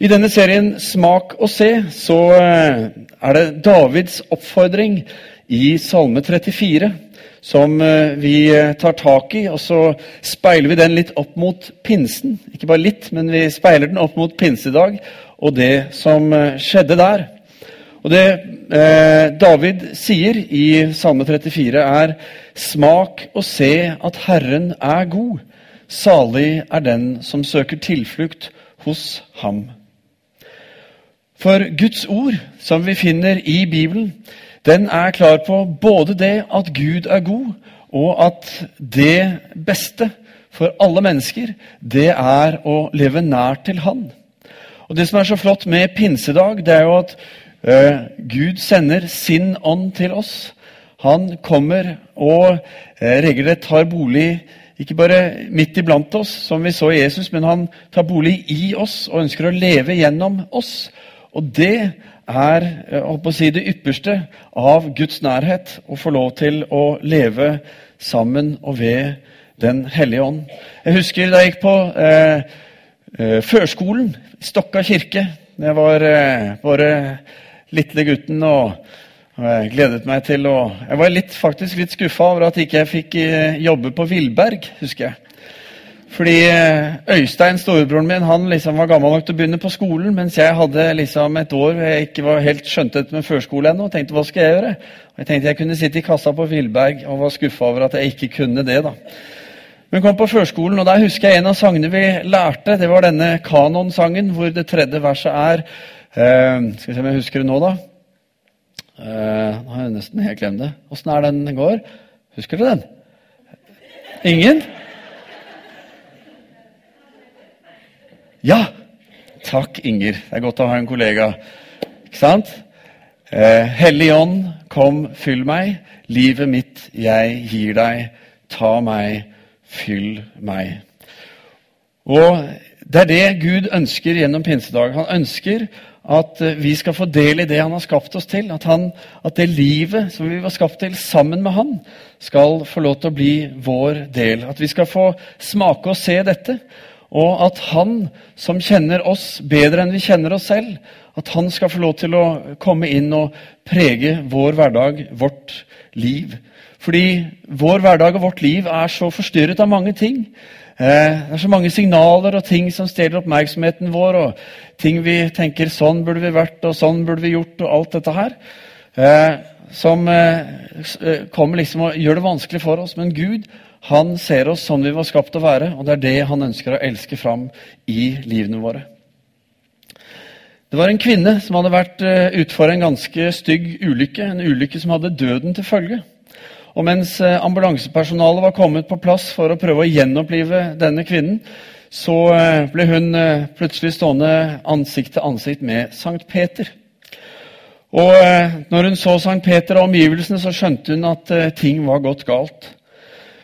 I denne serien Smak og se så eh, er det Davids oppfordring i Salme 34 som eh, vi eh, tar tak i, og så speiler vi den litt opp mot pinsen. Ikke bare litt, men vi speiler den opp mot pinsedag og det som skjedde der. Og Det David sier i Salme 34, er Smak og se at Herren er god. Salig er den som søker tilflukt hos ham. For Guds ord, som vi finner i Bibelen, den er klar på både det at Gud er god, og at det beste for alle mennesker, det er å leve nær til Han. Og Det som er så flott med pinsedag, det er jo at eh, Gud sender sin ånd til oss. Han kommer og eh, regelrett tar bolig ikke bare midt iblant oss, som vi så i Jesus, men han tar bolig i oss og ønsker å leve gjennom oss. Og det er å si, det ypperste av Guds nærhet, å få lov til å leve sammen og ved Den hellige ånd. Jeg husker da jeg gikk på eh, eh, førskolen Stokka kirke. Jeg var eh, bare lille gutten og, og jeg gledet meg til å Jeg var litt, faktisk litt skuffa over at ikke jeg fikk eh, jobbe på Villberg, husker jeg. Fordi eh, Øystein, storebroren min, han liksom var gammel nok til å begynne på skolen, mens jeg hadde liksom et år hvor jeg ikke var helt skjønte dette med førskole ennå. og tenkte hva skal jeg gjøre? Og jeg tenkte jeg kunne sitte i kassa på Villberg og var skuffa over at jeg ikke kunne det. da. Men kom på førskolen, og der husker jeg en av sangene vi lærte. Det var denne kanonsangen hvor det tredje verset er eh, Skal vi se om jeg husker det nå, da. Eh, nå har jeg nesten helt glemt det. Åssen er den går? Husker du den? Ingen? Ja! Takk, Inger. Det er godt å ha en kollega. Ikke sant? Eh, Hellig ånd, kom, fyll meg. Livet mitt jeg gir deg. Ta meg, fyll meg. Og Det er det Gud ønsker gjennom pinsedag. Han ønsker at eh, vi skal få del i det han har skapt oss til. At, han, at det livet som vi var skapt til sammen med han, skal få lov til å bli vår del. At vi skal få smake og se dette. Og at han som kjenner oss bedre enn vi kjenner oss selv, at han skal få lov til å komme inn og prege vår hverdag, vårt liv. Fordi vår hverdag og vårt liv er så forstyrret av mange ting. Eh, det er så mange signaler og ting som stjeler oppmerksomheten vår, og ting vi tenker 'sånn burde vi vært', og 'sånn burde vi gjort', og alt dette her. Eh, som eh, kommer liksom og gjør det vanskelig for oss. Men Gud han ser oss sånn vi var skapt å være, og det er det han ønsker å elske fram i livene våre. Det var en kvinne som hadde vært eh, utfor en ganske stygg ulykke. En ulykke som hadde døden til følge. Og mens eh, ambulansepersonalet var kommet på plass for å prøve å gjenopplive denne kvinnen, så eh, ble hun plutselig stående ansikt til ansikt med Sankt Peter. Og når hun så Sankt Peter og omgivelsene, så skjønte hun at ting var gått galt.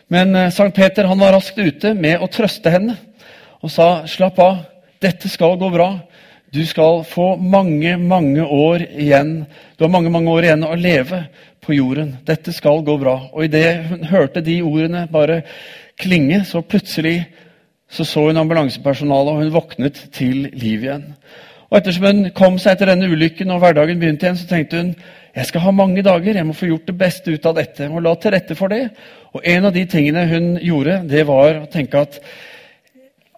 Men eh, Sankt Peter han var raskt ute med å trøste henne og sa slapp av, dette skal gå bra. Du skal få mange, mange år igjen Du har mange mange år igjen å leve på jorden. Dette skal gå bra. Og idet hun hørte de ordene bare klinge, så plutselig så, så hun ambulansepersonalet, og hun våknet til liv igjen. Og Ettersom hun kom seg etter denne ulykken og hverdagen begynte igjen, så tenkte hun jeg skal ha mange dager, jeg må få gjort det beste ut av dette. Og la til rette for det. Og en av de tingene hun gjorde, det var å tenke at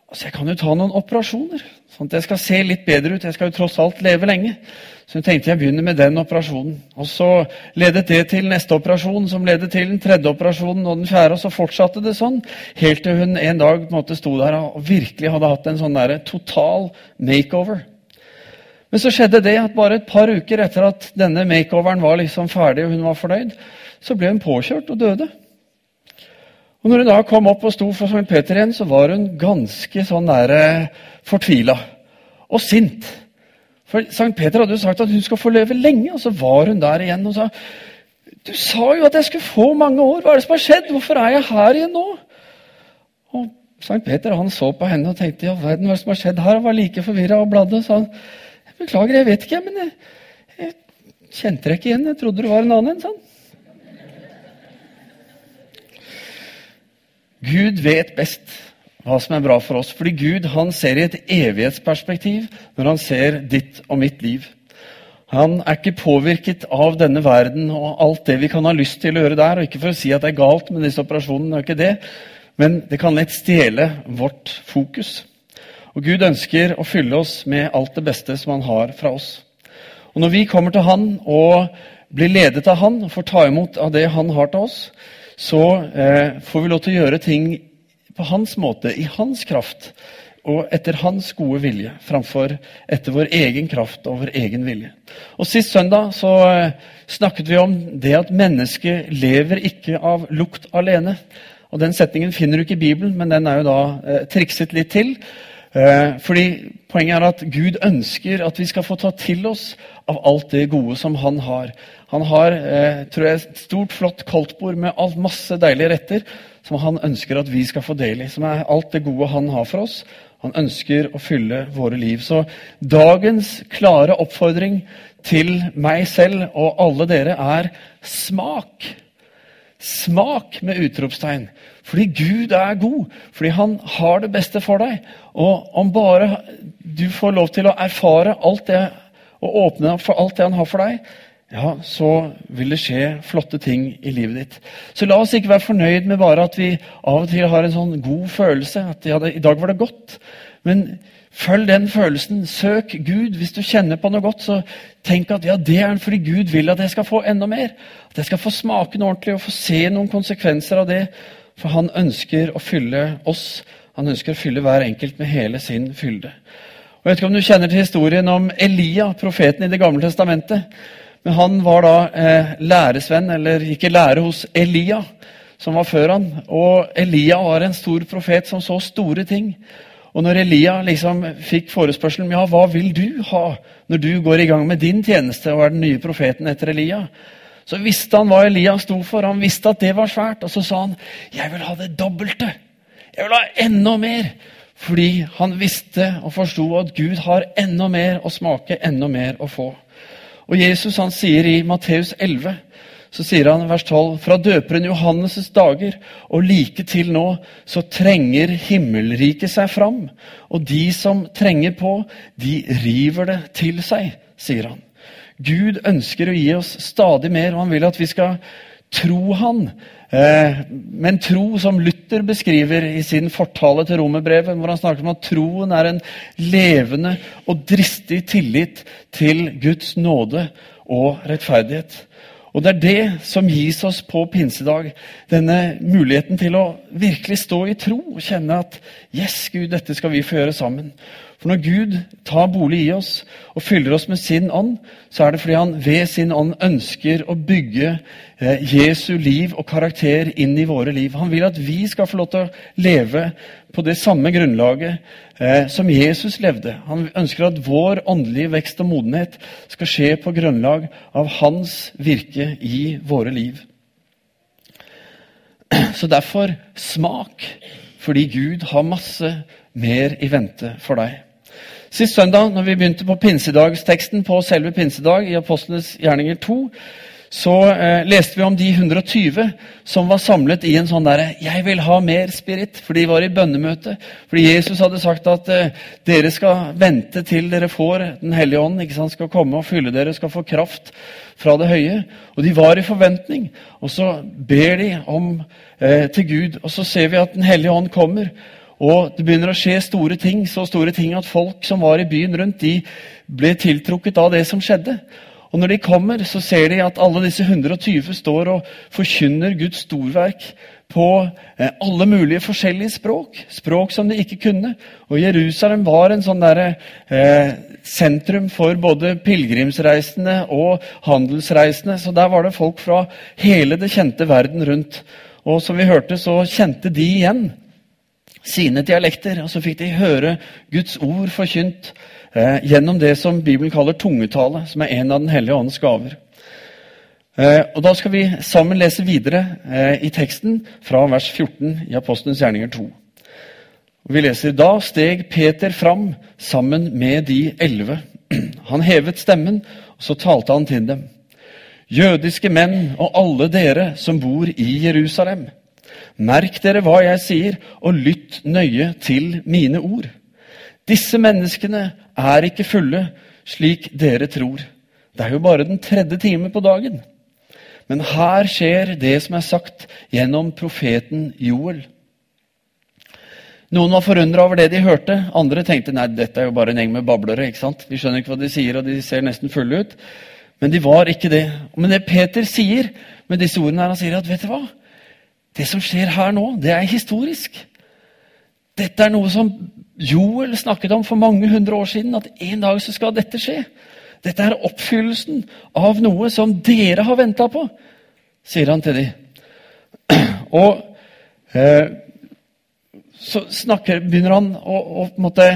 altså jeg kan jo ta noen operasjoner. Sånn at jeg skal se litt bedre ut. Jeg skal jo tross alt leve lenge. Så hun tenkte jeg begynner med den operasjonen. Og så ledet det til neste operasjon, som ledet til den tredje operasjonen og den fjerde. Og så fortsatte det sånn, helt til hun en dag på en måte sto der og virkelig hadde hatt en sånn der, total makeover. Men så skjedde det at bare et par uker etter at denne makeoveren var liksom ferdig, og hun var fornøyd, så ble hun påkjørt og døde. Og når hun da kom opp og sto for St. Peter igjen, så var hun ganske sånn der fortvila og sint. For St. Peter hadde jo sagt at hun skal få leve lenge, og så var hun der igjen og sa Du sa jo at jeg skulle få mange år. Hva er det som har skjedd? Hvorfor er jeg her igjen nå? Og Sankt Peter han så på henne og tenkte ja, verden, hva som har skjedd her? Han var like forvirra og bladde. sa han, 'Beklager, jeg vet ikke, men jeg, jeg kjente deg ikke igjen. Jeg trodde du var en annen sånn. Gud vet best. hva som er bra for oss. Fordi Gud han ser i et evighetsperspektiv når han ser ditt og mitt liv. Han er ikke påvirket av denne verden og alt det vi kan ha lyst til å gjøre der. og Ikke for å si at det er galt med disse operasjonene, det er ikke det, men det kan lett stjele vårt fokus. Og Gud ønsker å fylle oss med alt det beste som han har fra oss. Og Når vi kommer til Han og blir ledet av Han og får ta imot av det Han har til oss, så eh, får vi lov til å gjøre ting på hans måte, i hans kraft og etter hans gode vilje, framfor etter vår egen kraft og vår egen vilje. Og Sist søndag så eh, snakket vi om det at mennesket lever ikke av lukt alene. Og Den setningen finner du ikke i Bibelen, men den er jo da eh, trikset litt til. Eh, fordi Poenget er at Gud ønsker at vi skal få ta til oss av alt det gode som han har. Han har eh, tror jeg, et stort, flott koldtbord med alt, masse deilige retter som han ønsker at vi skal få del i. Som er alt det gode han har for oss. Han ønsker å fylle våre liv. Så dagens klare oppfordring til meg selv og alle dere er smak. Smak med utropstegn. Fordi Gud er god. Fordi han har det beste for deg. Og om bare du får lov til å erfare alt det og åpne for alt det han har for deg, ja, så vil det skje flotte ting i livet ditt. Så la oss ikke være fornøyd med bare at vi av og til har en sånn god følelse. At ja, i dag var det godt. Men følg den følelsen. Søk Gud. Hvis du kjenner på noe godt, så tenk at ja, det er fordi Gud vil at jeg skal få enda mer. At jeg skal få smake noe ordentlig og få se noen konsekvenser av det. For han ønsker å fylle oss. Han ønsker å fylle hver enkelt med hele sin fylde. Og Jeg vet ikke om du kjenner til historien om Elia, profeten i Det gamle testamentet. Men han var da eh, læresvenn, eller gikk i lære hos Elia, som var før han. Og Elia var en stor profet som så store ting. Og når Elia liksom fikk forespørselen ja, hva vil du ha når du går i gang med din tjeneste og er den nye profeten etter Elia, så visste han hva Elia sto for. Han visste at det var svært. Og så sa han jeg vil ha det dobbelte. Jeg vil ha enda mer. Fordi han visste og forsto at Gud har enda mer å smake, enda mer å få. Og Jesus han sier i Matteus 11 så sier han vers 12.: Fra døperen Johannes' dager og like til nå, så trenger himmelriket seg fram. Og de som trenger på, de river det til seg, sier han. Gud ønsker å gi oss stadig mer, og han vil at vi skal tro han. Eh, men tro, som Luther beskriver i sin fortale til romerbrevet, hvor han snakker om at troen er en levende og dristig tillit til Guds nåde og rettferdighet. Og det er det som gis oss på pinsedag. Denne muligheten til å virkelig stå i tro og kjenne at yes, Gud, dette skal vi få gjøre sammen. For når Gud tar bolig i oss og fyller oss med sin ånd, så er det fordi han ved sin ånd ønsker å bygge eh, Jesu liv og karakter inn i våre liv. Han vil at vi skal få lov til å leve på det samme grunnlaget eh, som Jesus levde. Han ønsker at vår åndelige vekst og modenhet skal skje på grunnlag av hans virke i våre liv. Så derfor smak, fordi Gud har masse mer i vente for deg. Sist søndag, når vi begynte på pinsedagsteksten på selve pinsedag i Apostlenes gjerninger 2, så eh, leste vi om de 120 som var samlet i en sånn derre 'Jeg vil ha mer spirit', for de var i bønnemøte. Fordi Jesus hadde sagt at eh, dere skal vente til dere får Den hellige ånd, ikke sant, skal komme og fylle dere, skal få kraft fra det høye. Og de var i forventning. Og så ber de om eh, til Gud, og så ser vi at Den hellige ånd kommer. Og det begynner å skje store ting, så store ting at folk som var i byen rundt, de ble tiltrukket av det som skjedde. Og når de kommer, så ser de at alle disse 120 står og forkynner Guds storverk på eh, alle mulige forskjellige språk. Språk som de ikke kunne. Og Jerusalem var en sånn der, eh, sentrum for både pilegrimsreisende og handelsreisende. Så der var det folk fra hele det kjente verden rundt. Og som vi hørte, så kjente de igjen sine dialekter. Og så fikk de høre Guds ord forkynt eh, gjennom det som Bibelen kaller tungetale, som er en av Den hellige åndens gaver. Eh, og Da skal vi sammen lese videre eh, i teksten fra vers 14 i Apostelens gjerninger 2. Og vi leser Da steg Peter fram sammen med de elleve. Han hevet stemmen, og så talte han til dem. Jødiske menn og alle dere som bor i Jerusalem. Merk dere hva jeg sier, og lytt nøye til mine ord. Disse menneskene er ikke fulle, slik dere tror. Det er jo bare den tredje time på dagen. Men her skjer det som er sagt gjennom profeten Joel. Noen var forundra over det de hørte. Andre tenkte nei, dette er jo bare en gjeng med bablere. ikke sant? De skjønner ikke hva de sier, og de ser nesten fulle ut. Men de var ikke det. Men det Peter sier med disse ordene, er han sier at vet du hva? Det som skjer her nå, det er historisk. Dette er noe som Joel snakket om for mange hundre år siden, at en dag så skal dette skje. Dette er oppfyllelsen av noe som dere har venta på, sier han til dem. Og eh, så snakker, begynner han å, å måtte,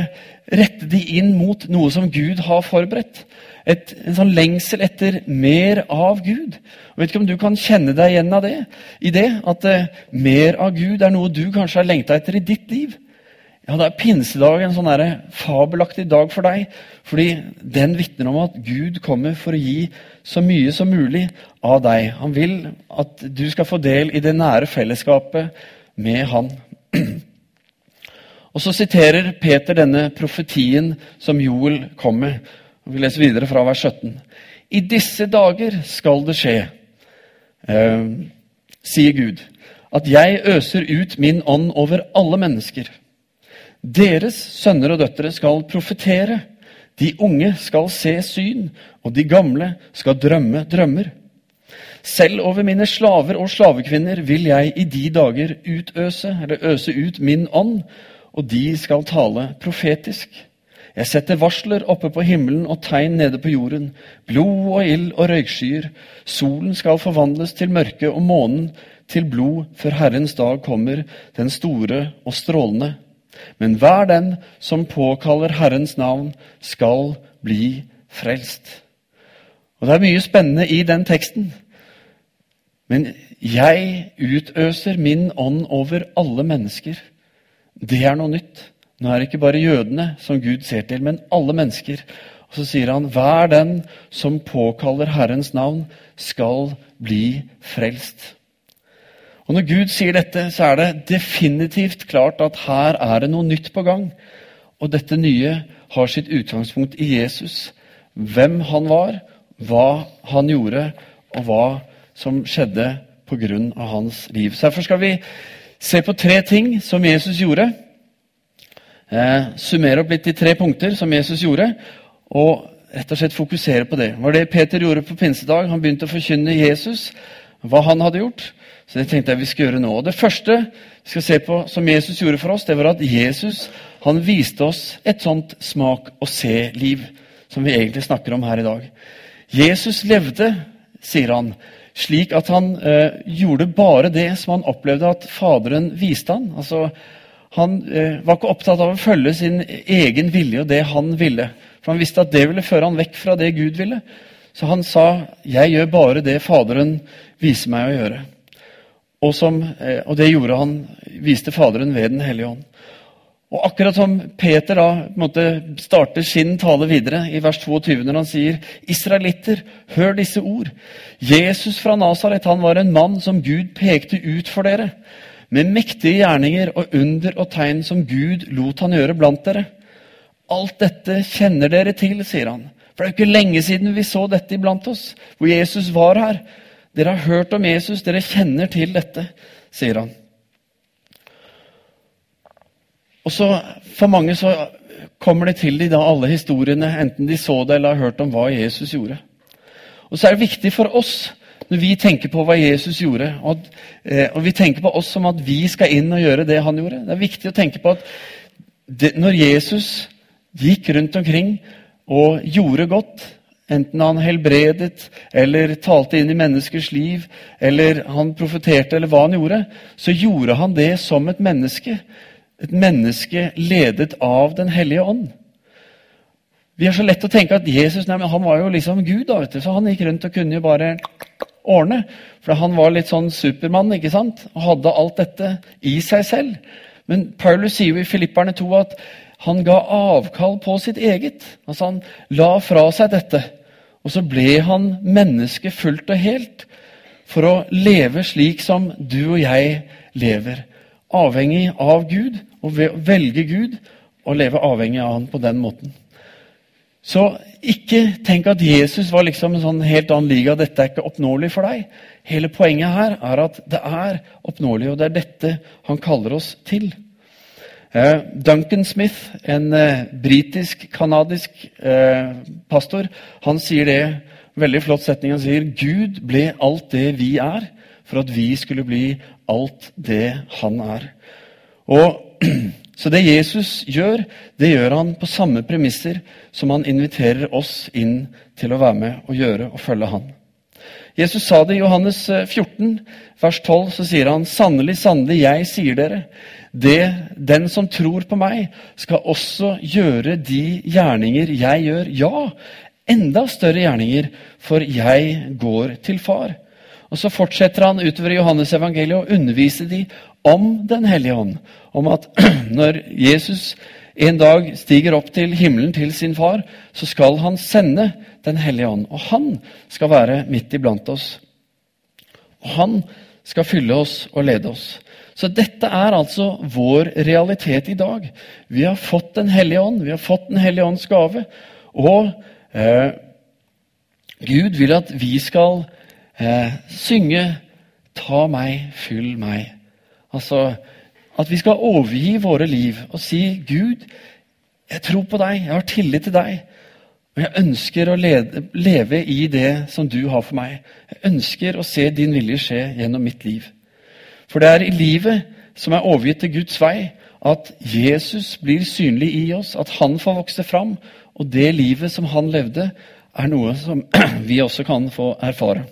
rette de inn mot noe som Gud har forberedt. Et, en sånn lengsel etter mer av Gud. Jeg vet ikke om du kan kjenne deg igjen av det, i det? At eh, mer av Gud er noe du kanskje har lengta etter i ditt liv. Ja, Da er pinsedag en sånn fabelaktig dag for deg, fordi den vitner om at Gud kommer for å gi så mye som mulig av deg. Han vil at du skal få del i det nære fellesskapet med Han. Og Så siterer Peter denne profetien som Joel kom med. Vi leser videre fra vers 17. I disse dager skal det skje, eh, sier Gud, at jeg øser ut min ånd over alle mennesker. Deres sønner og døtre skal profetere. De unge skal se syn, og de gamle skal drømme drømmer. Selv over mine slaver og slavekvinner vil jeg i de dager utøse, eller øse ut min ånd, og de skal tale profetisk. Jeg setter varsler oppe på himmelen og tegn nede på jorden, blod og ild og røykskyer. Solen skal forvandles til mørke og månen til blod før Herrens dag kommer, den store og strålende. Men hver den som påkaller Herrens navn, skal bli frelst. Og Det er mye spennende i den teksten. Men jeg utøser min ånd over alle mennesker. Det er noe nytt. Nå er det ikke bare jødene som Gud ser til, men alle mennesker. Og Så sier han, hver den som påkaller Herrens navn, skal bli frelst. Og Når Gud sier dette, så er det definitivt klart at her er det noe nytt på gang. Og dette nye har sitt utgangspunkt i Jesus. Hvem han var, hva han gjorde, og hva som skjedde pga. hans liv. Så Derfor skal vi se på tre ting som Jesus gjorde eh, summere opp litt i tre punkter som Jesus gjorde, og rett og slett fokusere på det. Det var det Peter gjorde på pinsedag. Han begynte å forkynne Jesus, hva han hadde gjort. Så det tenkte jeg vi skulle gjøre nå. Og Det første vi skal se på som Jesus gjorde for oss, det var at Jesus han viste oss et sånt smak-og-se-liv som vi egentlig snakker om her i dag. Jesus levde, sier han, slik at han eh, gjorde bare det som han opplevde at Faderen viste han. Altså, han eh, var ikke opptatt av å følge sin egen vilje og det han ville. For han visste at det ville føre han vekk fra det Gud ville. Så han sa, 'Jeg gjør bare det Faderen viser meg å gjøre'. Og, som, eh, og det gjorde han, viste Faderen ved Den hellige ånd. Og akkurat som Peter da måtte starte sin tale videre i vers 22, når han sier, 'Israelitter, hør disse ord'. Jesus fra Nasaret han var en mann som Gud pekte ut for dere med mektige gjerninger og under og tegn som Gud lot han gjøre blant dere. Alt dette kjenner dere til, sier han. For det er jo ikke lenge siden vi så dette iblant oss, hvor Jesus var her. Dere har hørt om Jesus, dere kjenner til dette, sier han. Og så For mange så kommer det til de da alle historiene, enten de så det eller har hørt om hva Jesus gjorde. Og så er det viktig for oss når vi tenker på hva Jesus gjorde, og, eh, og, vi tenker på oss som at vi skal inn og gjøre det han gjorde Det er viktig å tenke på at det, når Jesus gikk rundt omkring og gjorde godt, enten han helbredet eller talte inn i menneskers liv, eller han profeterte, eller hva han gjorde, så gjorde han det som et menneske. Et menneske ledet av Den hellige ånd. Vi har så lett å tenke at Jesus nei, han var jo liksom Gud, da, vet du, så han gikk rundt og kunne jo bare ordne. For han var litt sånn supermann ikke sant? og hadde alt dette i seg selv. Men Paulus sier jo i Filipperne 2 at han ga avkall på sitt eget. Altså Han la fra seg dette. Og så ble han menneske fullt og helt for å leve slik som du og jeg lever. Avhengig av Gud, og velge Gud og leve avhengig av Han på den måten. Så ikke tenk at Jesus var liksom en sånn helt annen liga. Dette er ikke oppnåelig for deg. Hele poenget her er at det er oppnåelig, og det er dette han kaller oss til. Eh, Duncan Smith, en eh, britisk-canadisk eh, pastor, han sier det veldig flott setning. Han sier Gud ble alt det vi er, for at vi skulle bli alt det han er. Og Så det Jesus gjør, det gjør han på samme premisser som han inviterer oss inn til å være med og gjøre og følge han. Jesus sa det i Johannes 14, eh, vers 12, så sier han sannelig, sannelig, jeg sier dere, det, den som tror på meg, skal også gjøre de gjerninger jeg gjør. Ja, enda større gjerninger, for jeg går til far. Og Så fortsetter han utover i Johannes evangeliet å undervise de om Den hellige ånd. Om at når Jesus en dag stiger opp til himmelen til sin far, så skal han sende Den hellige ånd. Og han skal være midt iblant oss. Og han skal fylle oss og lede oss. Så dette er altså vår realitet i dag. Vi har fått Den hellige ånd, vi har fått Den hellige ånds gave. Og eh, Gud vil at vi skal eh, synge 'Ta meg, fyll meg'. Altså at vi skal overgi våre liv og si, 'Gud, jeg tror på deg. Jeg har tillit til deg.' Og jeg ønsker å lede, leve i det som du har for meg. Jeg ønsker å se din vilje skje gjennom mitt liv. For det er i livet som er overgitt til Guds vei, at Jesus blir synlig i oss, at han får vokse fram. Og det livet som han levde, er noe som vi også kan få erfare.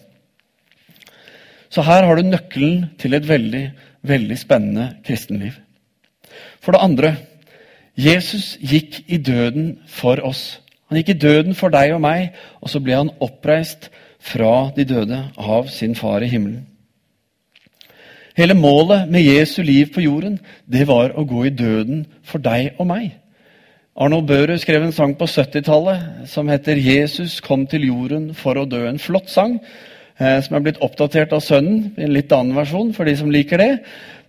Så her har du nøkkelen til et veldig, veldig spennende kristenliv. For det andre Jesus gikk i døden for oss. Han gikk i døden for deg og meg, og så ble han oppreist fra de døde av sin far i himmelen. Hele målet med Jesu liv på jorden det var å gå i døden for deg og meg. Arnold Børud skrev en sang på 70-tallet som heter 'Jesus kom til jorden for å dø'. En flott sang som er blitt oppdatert av sønnen en litt annen versjon for de som liker det.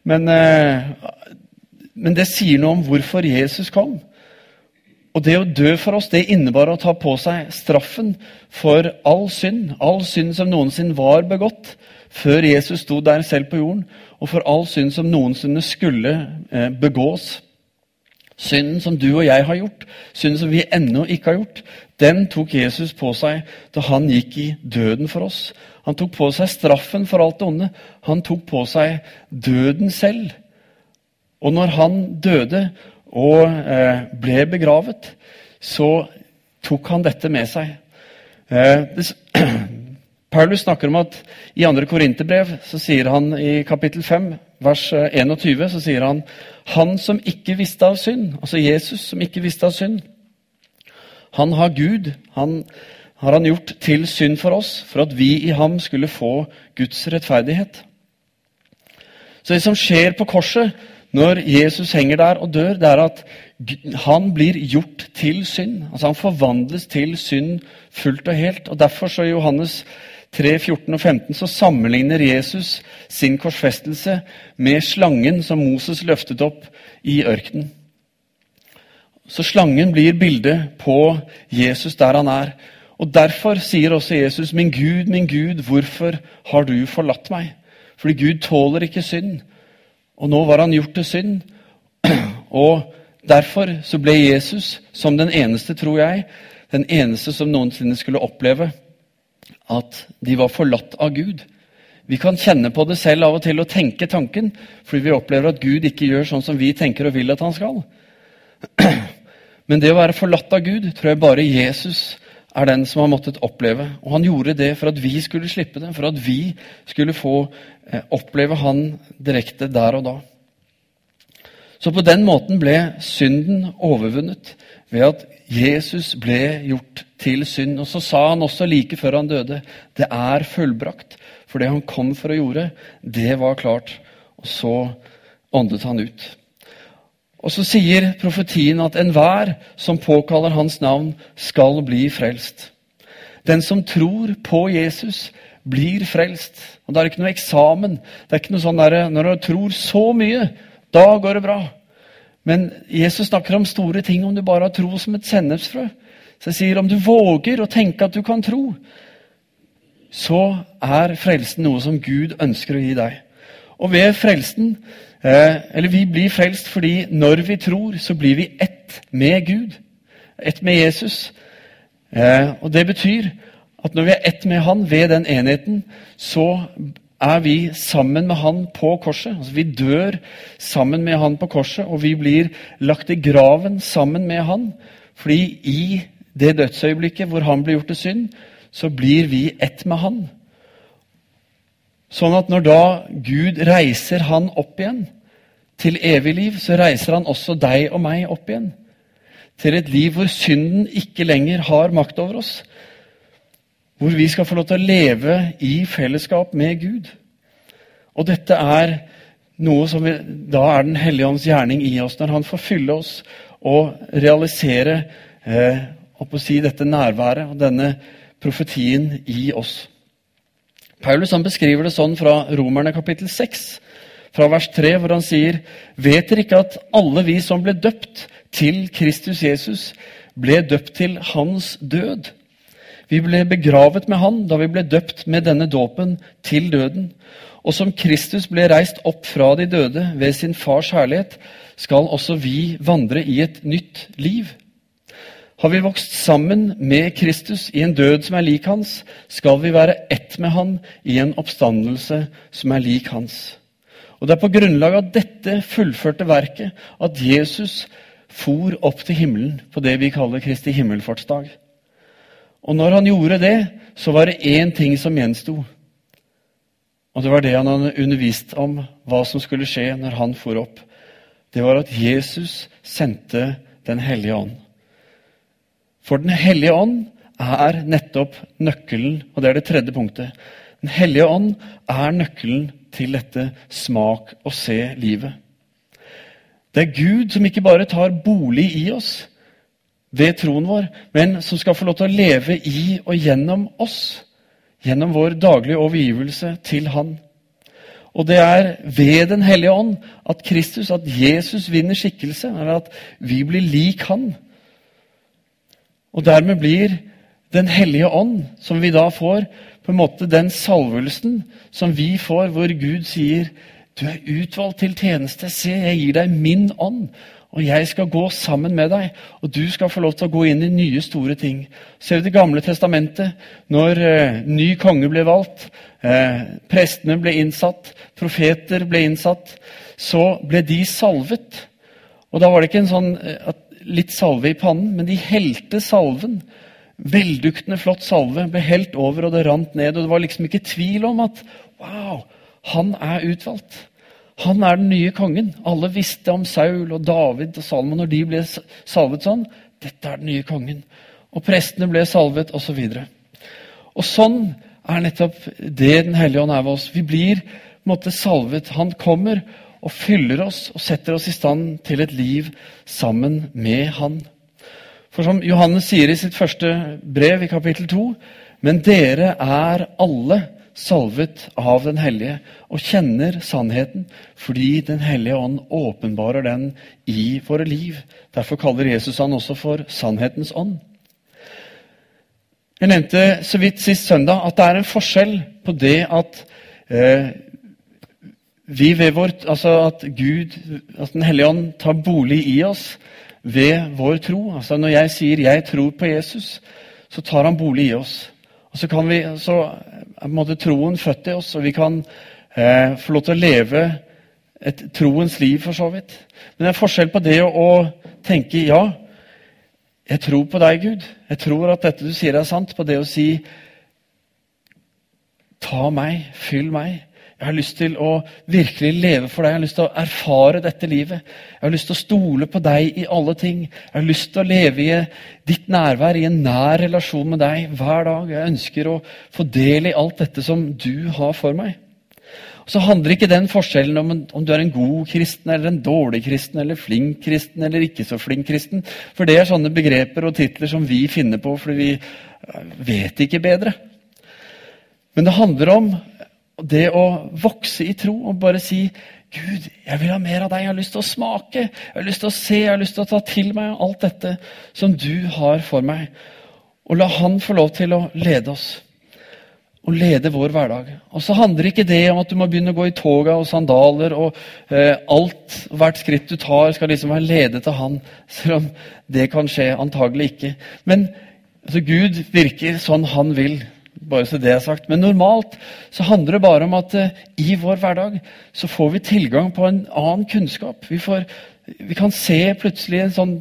Men, eh, men det sier noe om hvorfor Jesus kom. Og det å dø for oss, det innebar å ta på seg straffen for all synd. All synd som noensinne var begått før Jesus sto der selv på jorden, og for all synd som noensinne skulle eh, begås. Synden som du og jeg har gjort, synden som vi ennå ikke har gjort, den tok Jesus på seg da han gikk i døden for oss. Han tok på seg straffen for alt det onde. Han tok på seg døden selv. Og når han døde og eh, ble begravet, så tok han dette med seg. Eh, det, Paulus snakker om at i 2. Korinterbrev så sier han i kapittel 5, vers 21, eh, så sier han han som ikke visste av synd, altså Jesus som ikke visste av synd, han har Gud, han har han gjort til synd for oss, for at vi i ham skulle få Guds rettferdighet. Så det som skjer på korset når Jesus henger der og dør, det er at han blir gjort til synd. Altså Han forvandles til synd fullt og helt. og Derfor så i Johannes 3, 14 og 15 så sammenligner Jesus sin korsfestelse med slangen som Moses løftet opp i ørkenen. Så slangen blir bildet på Jesus der han er. Og Derfor sier også Jesus, 'Min Gud, min Gud, hvorfor har du forlatt meg?' Fordi Gud tåler ikke synd. Og nå var han gjort til synd. Og derfor så ble Jesus, som den eneste, tror jeg, den eneste som noensinne skulle oppleve at de var forlatt av Gud. Vi kan kjenne på det selv av og til og tenke tanken, fordi vi opplever at Gud ikke gjør sånn som vi tenker og vil at han skal. Men det å være forlatt av Gud tror jeg bare Jesus er den som har måttet oppleve. Og han gjorde det for at vi skulle slippe det, for at vi skulle få eh, oppleve han direkte der og da. Så på den måten ble synden overvunnet ved at Jesus ble gjort til synd. Og så sa han også like før han døde, det er fullbrakt. For det han kom for å gjøre, det var klart. Og så åndet han ut. Og så sier profetien at enhver som påkaller hans navn, skal bli frelst. Den som tror på Jesus, blir frelst. Og Det er ikke noe eksamen. Det er ikke noe sånn der, Når du tror så mye, da går det bra. Men Jesus snakker om store ting om du bare har tro som et sennepsfrø. Så jeg sier om du våger å tenke at du kan tro, så er frelsen noe som Gud ønsker å gi deg. Og ved frelsen eh, Eller vi blir frelst fordi når vi tror, så blir vi ett med Gud. Ett med Jesus. Eh, og det betyr at når vi er ett med Han ved den enheten, så er vi sammen med Han på korset. Altså, vi dør sammen med Han på korset, og vi blir lagt i graven sammen med Han. Fordi i det dødsøyeblikket hvor Han blir gjort til synd, så blir vi ett med Han. Sånn at når da Gud reiser Han opp igjen til evig liv, så reiser Han også deg og meg opp igjen. Til et liv hvor synden ikke lenger har makt over oss. Hvor vi skal få lov til å leve i fellesskap med Gud. Og dette er noe som vi, da er Den hellige ånds gjerning i oss, når Han får fylle oss og realisere eh, å si, dette nærværet og denne profetien i oss. Paulus han beskriver det sånn fra Romerne kapittel 6, fra vers 3, hvor han sier Vet dere ikke at alle vi som ble døpt til Kristus Jesus, ble døpt til hans død? Vi ble begravet med han da vi ble døpt med denne dåpen til døden. Og som Kristus ble reist opp fra de døde ved sin fars herlighet, skal også vi vandre i et nytt liv. Har vi vokst sammen med Kristus i en død som er lik hans, skal vi være ett med han i en oppstandelse som er lik hans. Og Det er på grunnlag av dette fullførte verket at Jesus for opp til himmelen på det vi kaller Kristi himmelfartsdag. Og når han gjorde det, så var det én ting som gjensto. Og det var det han hadde undervist om hva som skulle skje når han for opp. Det var at Jesus sendte Den hellige ånd. For Den hellige ånd er nettopp nøkkelen, og det er det tredje punktet. Den hellige ånd er nøkkelen til dette smak og se-livet. Det er Gud som ikke bare tar bolig i oss ved troen vår, men som skal få lov til å leve i og gjennom oss. Gjennom vår daglige overgivelse til Han. Og det er ved Den hellige ånd at Kristus, at Jesus vinner skikkelse, eller at vi blir lik Han. Og dermed blir Den hellige ånd, som vi da får, på en måte den salvelsen som vi får, hvor Gud sier du er utvalgt til tjeneste. Se, jeg gir deg min ånd, og jeg skal gå sammen med deg. Og du skal få lov til å gå inn i nye, store ting. Ser du Det gamle testamentet, når eh, ny konge ble valgt, eh, prestene ble innsatt, profeter ble innsatt, så ble de salvet. Og da var det ikke en sånn eh, litt salve i pannen, men de helte salven. Velduktende, flott salve ble helt over, og det rant ned. Og det var liksom ikke tvil om at wow, han er utvalgt. Han er den nye kongen. Alle visste om Saul og David og Salomon når de ble salvet sånn. Dette er den nye kongen. Og prestene ble salvet, osv. Og, og sånn er nettopp det Den hellige ånd er ved oss. Vi blir på en måte salvet. Han kommer, og fyller oss og setter oss i stand til et liv sammen med Han. For som Johannes sier i sitt første brev, i kapittel 2.: Men dere er alle salvet av Den hellige og kjenner sannheten, fordi Den hellige ånd åpenbarer den i våre liv. Derfor kaller Jesus han også for sannhetens ånd. Jeg nevnte så vidt sist søndag at det er en forskjell på det at eh, vi ved vårt, altså At Gud, at Den hellige ånd, tar bolig i oss ved vår tro. Altså Når jeg sier 'jeg tror på Jesus', så tar han bolig i oss. Og Så kan vi, så er på en måte troen født i oss, og vi kan eh, få lov til å leve et troens liv, for så vidt. Men det er forskjell på det å, å tenke 'ja, jeg tror på deg, Gud'. Jeg tror at dette du sier, er sant. På det å si 'ta meg, fyll meg'. Jeg har lyst til å virkelig leve for deg. Jeg har lyst til å erfare dette livet. Jeg har lyst til å stole på deg i alle ting. Jeg har lyst til å leve i ditt nærvær, i en nær relasjon med deg hver dag. Jeg ønsker å få del i alt dette som du har for meg. Og så handler ikke den forskjellen om, om du er en god kristen eller en dårlig kristen eller flink kristen eller ikke så flink kristen. For det er sånne begreper og titler som vi finner på fordi vi vet ikke bedre. Men det handler om det å vokse i tro og bare si Gud, jeg vil ha mer av deg. Jeg har lyst til å smake, jeg har lyst til å se, jeg har lyst til å ta til meg alt dette som du har for meg. Og la Han få lov til å lede oss. Og lede vår hverdag. Og så handler ikke det om at du må begynne å gå i toga og sandaler, og eh, alt, hvert skritt du tar, skal liksom være ledet av Han. Selv om det kan skje. Antagelig ikke. Men altså, Gud virker sånn Han vil. Bare så det er sagt. Men normalt så handler det bare om at uh, i vår hverdag så får vi tilgang på en annen kunnskap. Vi, får, vi kan se plutselig en sånn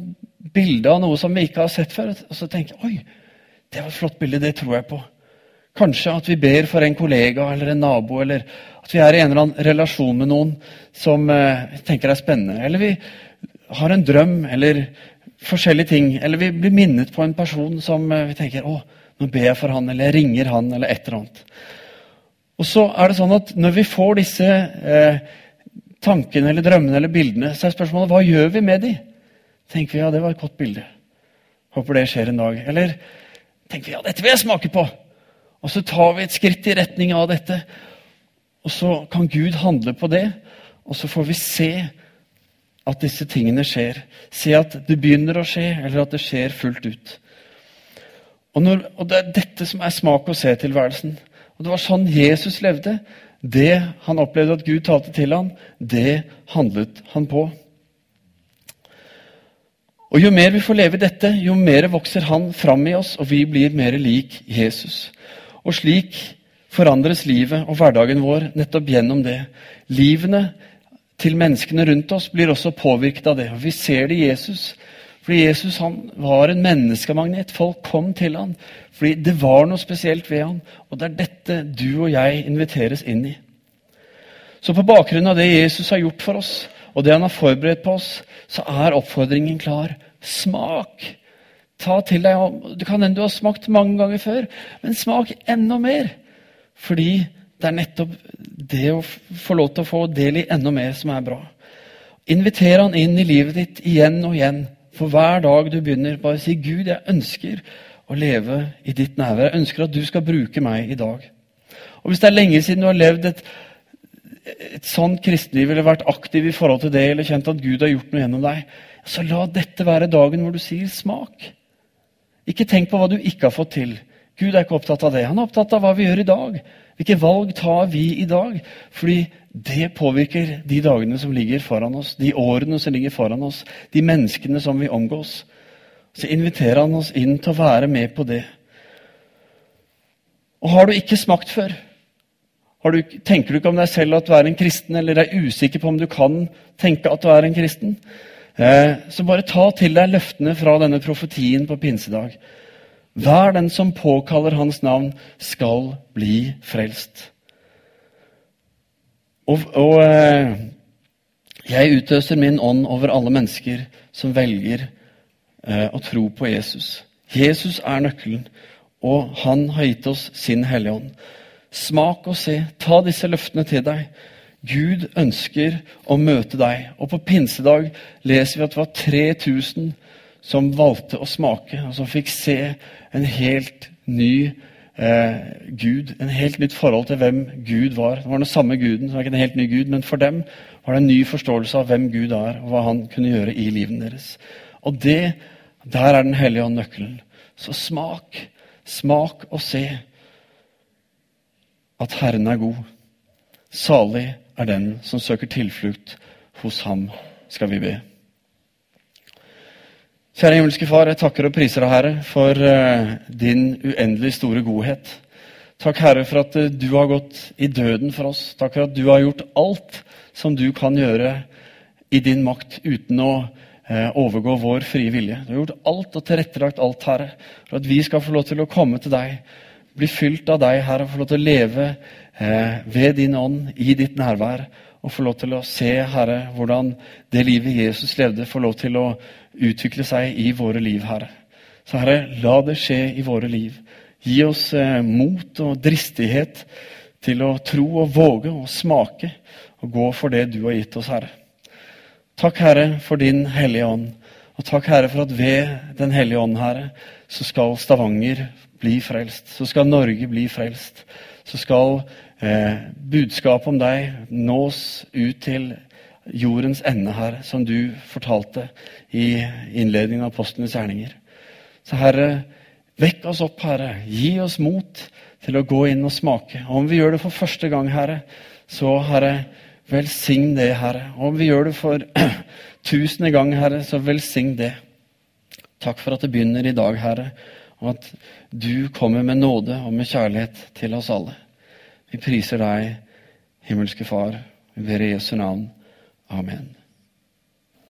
bilde av noe som vi ikke har sett før. Og så tenke oi, det var et flott bilde, det tror jeg på. Kanskje at vi ber for en kollega eller en nabo, eller at vi er i en eller annen relasjon med noen som eh, tenker er spennende. Eller vi har en drøm, eller forskjellige ting. Eller vi blir minnet på en person som eh, vi tenker å, nå ber jeg for han, eller jeg ringer han, eller et eller annet. Og så er det sånn at Når vi får disse eh, tankene eller drømmene eller bildene, så er spørsmålet hva gjør vi med de? Tenker vi ja, det var et godt bilde. Håper det skjer en dag. Eller tenker vi ja, dette vil jeg smake på. Og så tar vi et skritt i retning av dette. Og så kan Gud handle på det, og så får vi se at disse tingene skjer. Se at det begynner å skje, eller at det skjer fullt ut. Og, når, og, Det er dette som er smak og se-tilværelsen. Og Det var sånn Jesus levde. Det han opplevde at Gud talte til ham, det handlet han på. Og Jo mer vi får leve dette, jo mer vokser han fram i oss, og vi blir mer lik Jesus. Og slik forandres livet og hverdagen vår nettopp gjennom det. Livene til menneskene rundt oss blir også påvirket av det. Og Vi ser det i Jesus. Fordi Jesus han var en menneskemagnet. Folk kom til han fordi det var noe spesielt ved han. Og det er dette du og jeg inviteres inn i. Så på bakgrunn av det Jesus har gjort for oss, og det han har forberedt på oss, så er oppfordringen klar. Smak! Ta til deg Det kan hende du har smakt mange ganger før, men smak enda mer. Fordi det er nettopp det å få lov til å få del i enda mer som er bra. Inviter han inn i livet ditt igjen og igjen. For hver dag du begynner, bare si 'Gud, jeg ønsker å leve i ditt nærvær'. Jeg ønsker at du skal bruke meg i dag. Og Hvis det er lenge siden du har levd et, et sånt kristenliv, eller vært aktiv i forhold til det, eller kjent at Gud har gjort noe gjennom deg, så la dette være dagen hvor du sier 'smak'. Ikke tenk på hva du ikke har fått til. Gud er ikke opptatt av det. Han er opptatt av hva vi gjør i dag. Hvilke valg tar vi i dag? Fordi det påvirker de dagene som ligger foran oss, de årene som ligger foran oss, de menneskene som vi omgås. Så inviterer han oss inn til å være med på det. Og har du ikke smakt før? Du, tenker du ikke om deg selv at du er en kristen, eller er usikker på om du kan tenke at du er en kristen? Eh, så bare ta til deg løftene fra denne profetien på pinsedag. Hver den som påkaller hans navn, skal bli frelst. Og, og eh, jeg utøser min ånd over alle mennesker som velger eh, å tro på Jesus. Jesus er nøkkelen, og han har gitt oss sin Hellige Ånd. Smak og se. Ta disse løftene til deg. Gud ønsker å møte deg. Og på pinsedag leser vi at det var 3000 som valgte å smake, og som fikk se en helt ny eh, Gud. En helt nytt forhold til hvem Gud var. Det var den samme Guden, det var ikke en helt ny Gud, men for dem var det en ny forståelse av hvem Gud er, og hva han kunne gjøre i livet deres. Og det, der er Den hellige ånd nøkkelen. Så smak, smak og se at Herren er god. Salig er den som søker tilflukt hos ham, skal vi be. Kjære himmelske Far, jeg takker og priser deg, Herre, for uh, din uendelig store godhet. Takk, Herre, for at uh, du har gått i døden for oss. Takk for at du har gjort alt som du kan gjøre i din makt uten å uh, overgå vår frie vilje. Du har gjort alt og tilrettelagt alt, Herre, for at vi skal få lov til å komme til deg, bli fylt av deg, Herre, og få lov til å leve ved din ånd, i ditt nærvær, og få lov til å se, Herre, hvordan det livet Jesus levde, får lov til å utvikle seg i våre liv, Herre. Så Herre, la det skje i våre liv. Gi oss eh, mot og dristighet til å tro og våge og smake og gå for det du har gitt oss, Herre. Takk, Herre, for din Hellige Ånd. Og takk, Herre, for at ved Den hellige ånd, Herre, så skal Stavanger bli frelst. Så skal Norge bli frelst. Så skal eh, budskapet om deg nås ut til jordens ende, Herre, som du fortalte i innledningen av Apostlenes gjerninger. Så Herre, vekk oss opp, Herre. Gi oss mot til å gå inn og smake. Og om vi gjør det for første gang, Herre, så Herre, velsign det, Herre. Og om vi gjør det for tusende gang, Herre, så velsign det. Takk for at det begynner i dag, Herre, og at du kommer med nåde og med kjærlighet til oss alle. Vi priser deg, himmelske Far. Vi ber i Jesu navn. Amen.